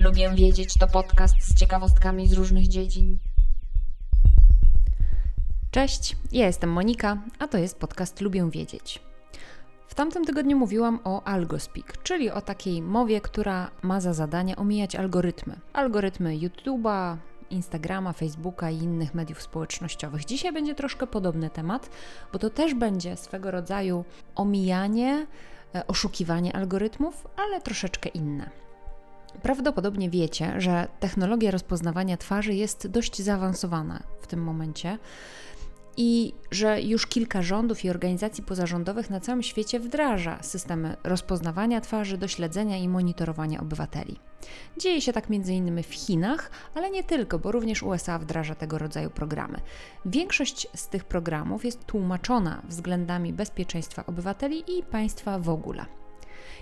Lubię wiedzieć to podcast z ciekawostkami z różnych dziedzin. Cześć, ja jestem Monika, a to jest podcast Lubię wiedzieć. W tamtym tygodniu mówiłam o AlgoSpeak, czyli o takiej mowie, która ma za zadanie omijać algorytmy. Algorytmy YouTube'a, Instagrama, Facebooka i innych mediów społecznościowych. Dzisiaj będzie troszkę podobny temat, bo to też będzie swego rodzaju omijanie, e, oszukiwanie algorytmów, ale troszeczkę inne. Prawdopodobnie wiecie, że technologia rozpoznawania twarzy jest dość zaawansowana w tym momencie i że już kilka rządów i organizacji pozarządowych na całym świecie wdraża systemy rozpoznawania twarzy do śledzenia i monitorowania obywateli. Dzieje się tak m.in. w Chinach, ale nie tylko, bo również USA wdraża tego rodzaju programy. Większość z tych programów jest tłumaczona względami bezpieczeństwa obywateli i państwa w ogóle.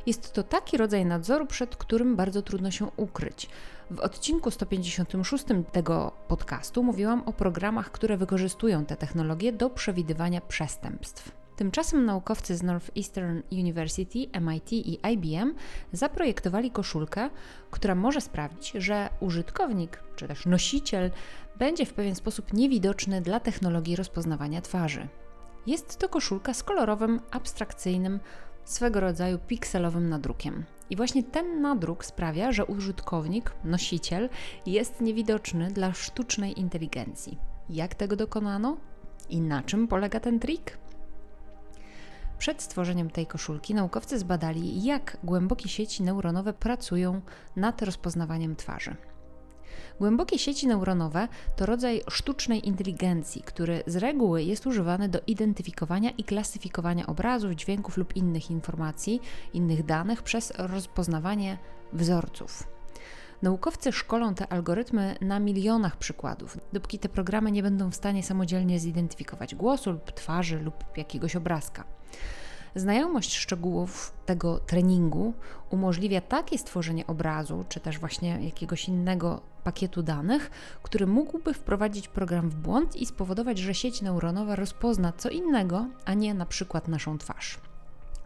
Jest to taki rodzaj nadzoru, przed którym bardzo trudno się ukryć. W odcinku 156 tego podcastu mówiłam o programach, które wykorzystują te technologie do przewidywania przestępstw. Tymczasem naukowcy z Northeastern University, MIT i IBM zaprojektowali koszulkę, która może sprawić, że użytkownik czy też nosiciel będzie w pewien sposób niewidoczny dla technologii rozpoznawania twarzy. Jest to koszulka z kolorowym, abstrakcyjnym, swego rodzaju pikselowym nadrukiem. I właśnie ten nadruk sprawia, że użytkownik, nosiciel jest niewidoczny dla sztucznej inteligencji. Jak tego dokonano? I na czym polega ten trik? Przed stworzeniem tej koszulki naukowcy zbadali, jak głębokie sieci neuronowe pracują nad rozpoznawaniem twarzy. Głębokie sieci neuronowe to rodzaj sztucznej inteligencji, który z reguły jest używany do identyfikowania i klasyfikowania obrazów, dźwięków lub innych informacji, innych danych przez rozpoznawanie wzorców. Naukowcy szkolą te algorytmy na milionach przykładów, dopóki te programy nie będą w stanie samodzielnie zidentyfikować głosu lub twarzy lub jakiegoś obrazka. Znajomość szczegółów tego treningu umożliwia takie stworzenie obrazu, czy też właśnie jakiegoś innego pakietu danych, który mógłby wprowadzić program w błąd i spowodować, że sieć neuronowa rozpozna co innego, a nie na przykład naszą twarz.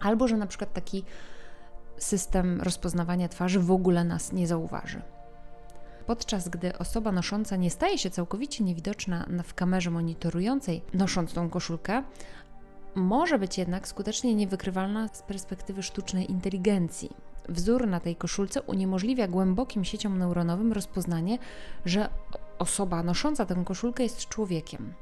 Albo że na przykład taki system rozpoznawania twarzy w ogóle nas nie zauważy. Podczas gdy osoba nosząca nie staje się całkowicie niewidoczna w kamerze monitorującej nosząc tą koszulkę, może być jednak skutecznie niewykrywalna z perspektywy sztucznej inteligencji. Wzór na tej koszulce uniemożliwia głębokim sieciom neuronowym rozpoznanie, że osoba nosząca tę koszulkę jest człowiekiem.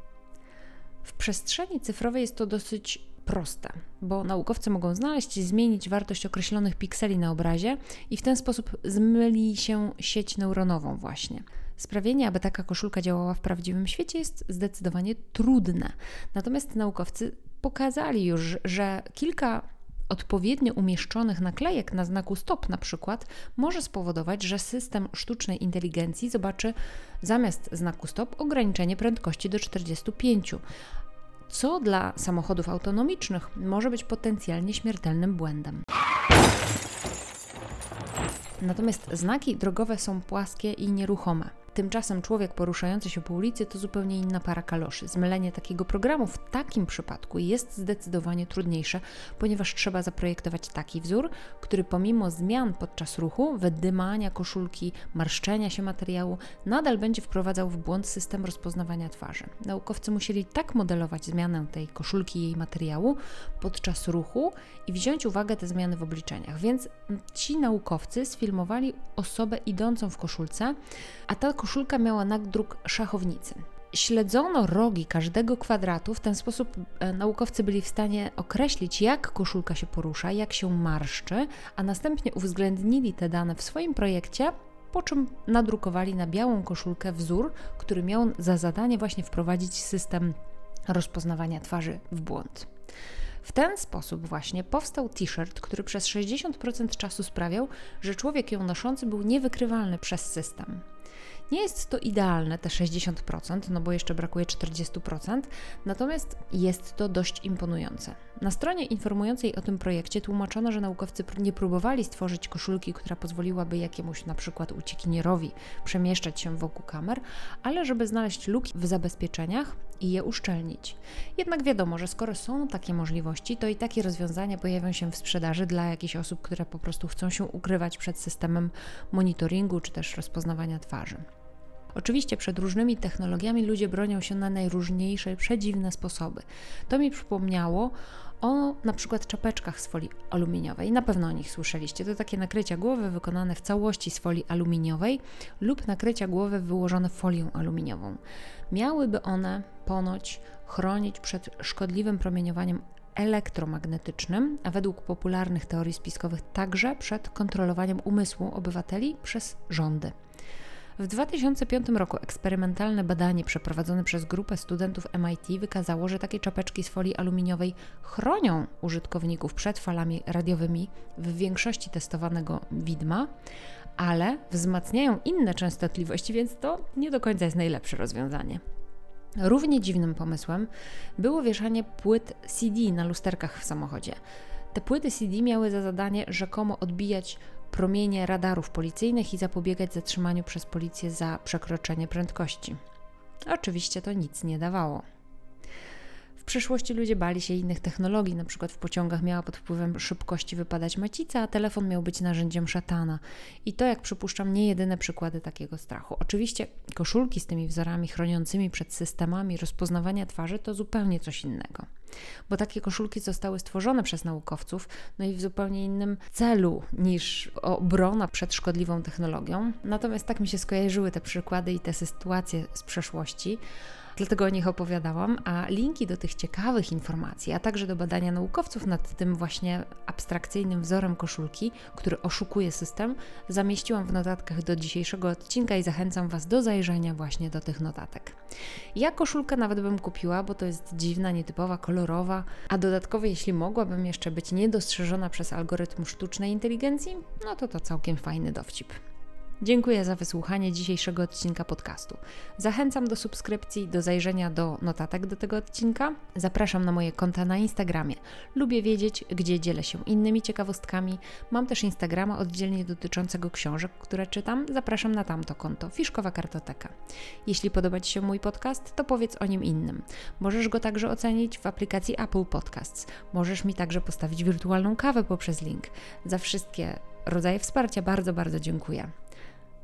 W przestrzeni cyfrowej jest to dosyć proste, bo naukowcy mogą znaleźć i zmienić wartość określonych pikseli na obrazie i w ten sposób zmyli się sieć neuronową właśnie. Sprawienie, aby taka koszulka działała w prawdziwym świecie jest zdecydowanie trudne. Natomiast naukowcy pokazali już, że kilka odpowiednio umieszczonych naklejek na znaku stop na przykład może spowodować, że system sztucznej inteligencji zobaczy zamiast znaku stop ograniczenie prędkości do 45, co dla samochodów autonomicznych może być potencjalnie śmiertelnym błędem. Natomiast znaki drogowe są płaskie i nieruchome. Tymczasem człowiek poruszający się po ulicy to zupełnie inna para kaloszy. Zmylenie takiego programu w takim przypadku jest zdecydowanie trudniejsze, ponieważ trzeba zaprojektować taki wzór, który pomimo zmian podczas ruchu, wydymania koszulki, marszczenia się materiału, nadal będzie wprowadzał w błąd system rozpoznawania twarzy. Naukowcy musieli tak modelować zmianę tej koszulki i jej materiału podczas ruchu i wziąć uwagę te zmiany w obliczeniach. Więc ci naukowcy sfilmowali osobę idącą w koszulce, a ta koszulka miała nadruk szachownicy. Śledzono rogi każdego kwadratu, w ten sposób e, naukowcy byli w stanie określić, jak koszulka się porusza, jak się marszczy, a następnie uwzględnili te dane w swoim projekcie, po czym nadrukowali na białą koszulkę wzór, który miał za zadanie właśnie wprowadzić system rozpoznawania twarzy w błąd. W ten sposób właśnie powstał t-shirt, który przez 60% czasu sprawiał, że człowiek ją noszący był niewykrywalny przez system. Nie jest to idealne, te 60%, no bo jeszcze brakuje 40%, natomiast jest to dość imponujące. Na stronie informującej o tym projekcie tłumaczono, że naukowcy nie próbowali stworzyć koszulki, która pozwoliłaby jakiemuś na przykład uciekinierowi przemieszczać się wokół kamer, ale żeby znaleźć luki w zabezpieczeniach i je uszczelnić. Jednak wiadomo, że skoro są takie możliwości, to i takie rozwiązania pojawią się w sprzedaży dla jakichś osób, które po prostu chcą się ukrywać przed systemem monitoringu czy też rozpoznawania twarzy. Oczywiście przed różnymi technologiami ludzie bronią się na najróżniejsze, przedziwne sposoby. To mi przypomniało o na przykład czapeczkach z folii aluminiowej. Na pewno o nich słyszeliście. To takie nakrycia głowy wykonane w całości z folii aluminiowej lub nakrycia głowy wyłożone folią aluminiową. Miałyby one ponoć chronić przed szkodliwym promieniowaniem elektromagnetycznym, a według popularnych teorii spiskowych także przed kontrolowaniem umysłu obywateli przez rządy. W 2005 roku eksperymentalne badanie przeprowadzone przez grupę studentów MIT wykazało, że takie czapeczki z folii aluminiowej chronią użytkowników przed falami radiowymi w większości testowanego widma, ale wzmacniają inne częstotliwości, więc to nie do końca jest najlepsze rozwiązanie. Równie dziwnym pomysłem było wieszanie płyt CD na lusterkach w samochodzie. Te płyty CD miały za zadanie rzekomo odbijać promienie radarów policyjnych i zapobiegać zatrzymaniu przez policję za przekroczenie prędkości. Oczywiście to nic nie dawało. W przeszłości ludzie bali się innych technologii, na przykład w pociągach miała pod wpływem szybkości wypadać macica, a telefon miał być narzędziem szatana. I to, jak przypuszczam, nie jedyne przykłady takiego strachu. Oczywiście koszulki z tymi wzorami chroniącymi przed systemami rozpoznawania twarzy to zupełnie coś innego. Bo takie koszulki zostały stworzone przez naukowców, no i w zupełnie innym celu niż obrona przed szkodliwą technologią. Natomiast tak mi się skojarzyły te przykłady i te sytuacje z przeszłości dlatego o nich opowiadałam, a linki do tych ciekawych informacji, a także do badania naukowców nad tym właśnie abstrakcyjnym wzorem koszulki, który oszukuje system, zamieściłam w notatkach do dzisiejszego odcinka i zachęcam Was do zajrzenia właśnie do tych notatek. Ja koszulkę nawet bym kupiła, bo to jest dziwna, nietypowa, kolorowa, a dodatkowo jeśli mogłabym jeszcze być niedostrzeżona przez algorytm sztucznej inteligencji, no to to całkiem fajny dowcip. Dziękuję za wysłuchanie dzisiejszego odcinka podcastu. Zachęcam do subskrypcji, do zajrzenia do notatek do tego odcinka. Zapraszam na moje konta na Instagramie. Lubię wiedzieć, gdzie dzielę się innymi ciekawostkami. Mam też Instagrama oddzielnie dotyczącego książek, które czytam. Zapraszam na tamto konto Fiszkowa Kartoteka. Jeśli podoba Ci się mój podcast, to powiedz o nim innym. Możesz go także ocenić w aplikacji Apple Podcasts. Możesz mi także postawić wirtualną kawę poprzez link. Za wszystkie rodzaje wsparcia bardzo, bardzo dziękuję.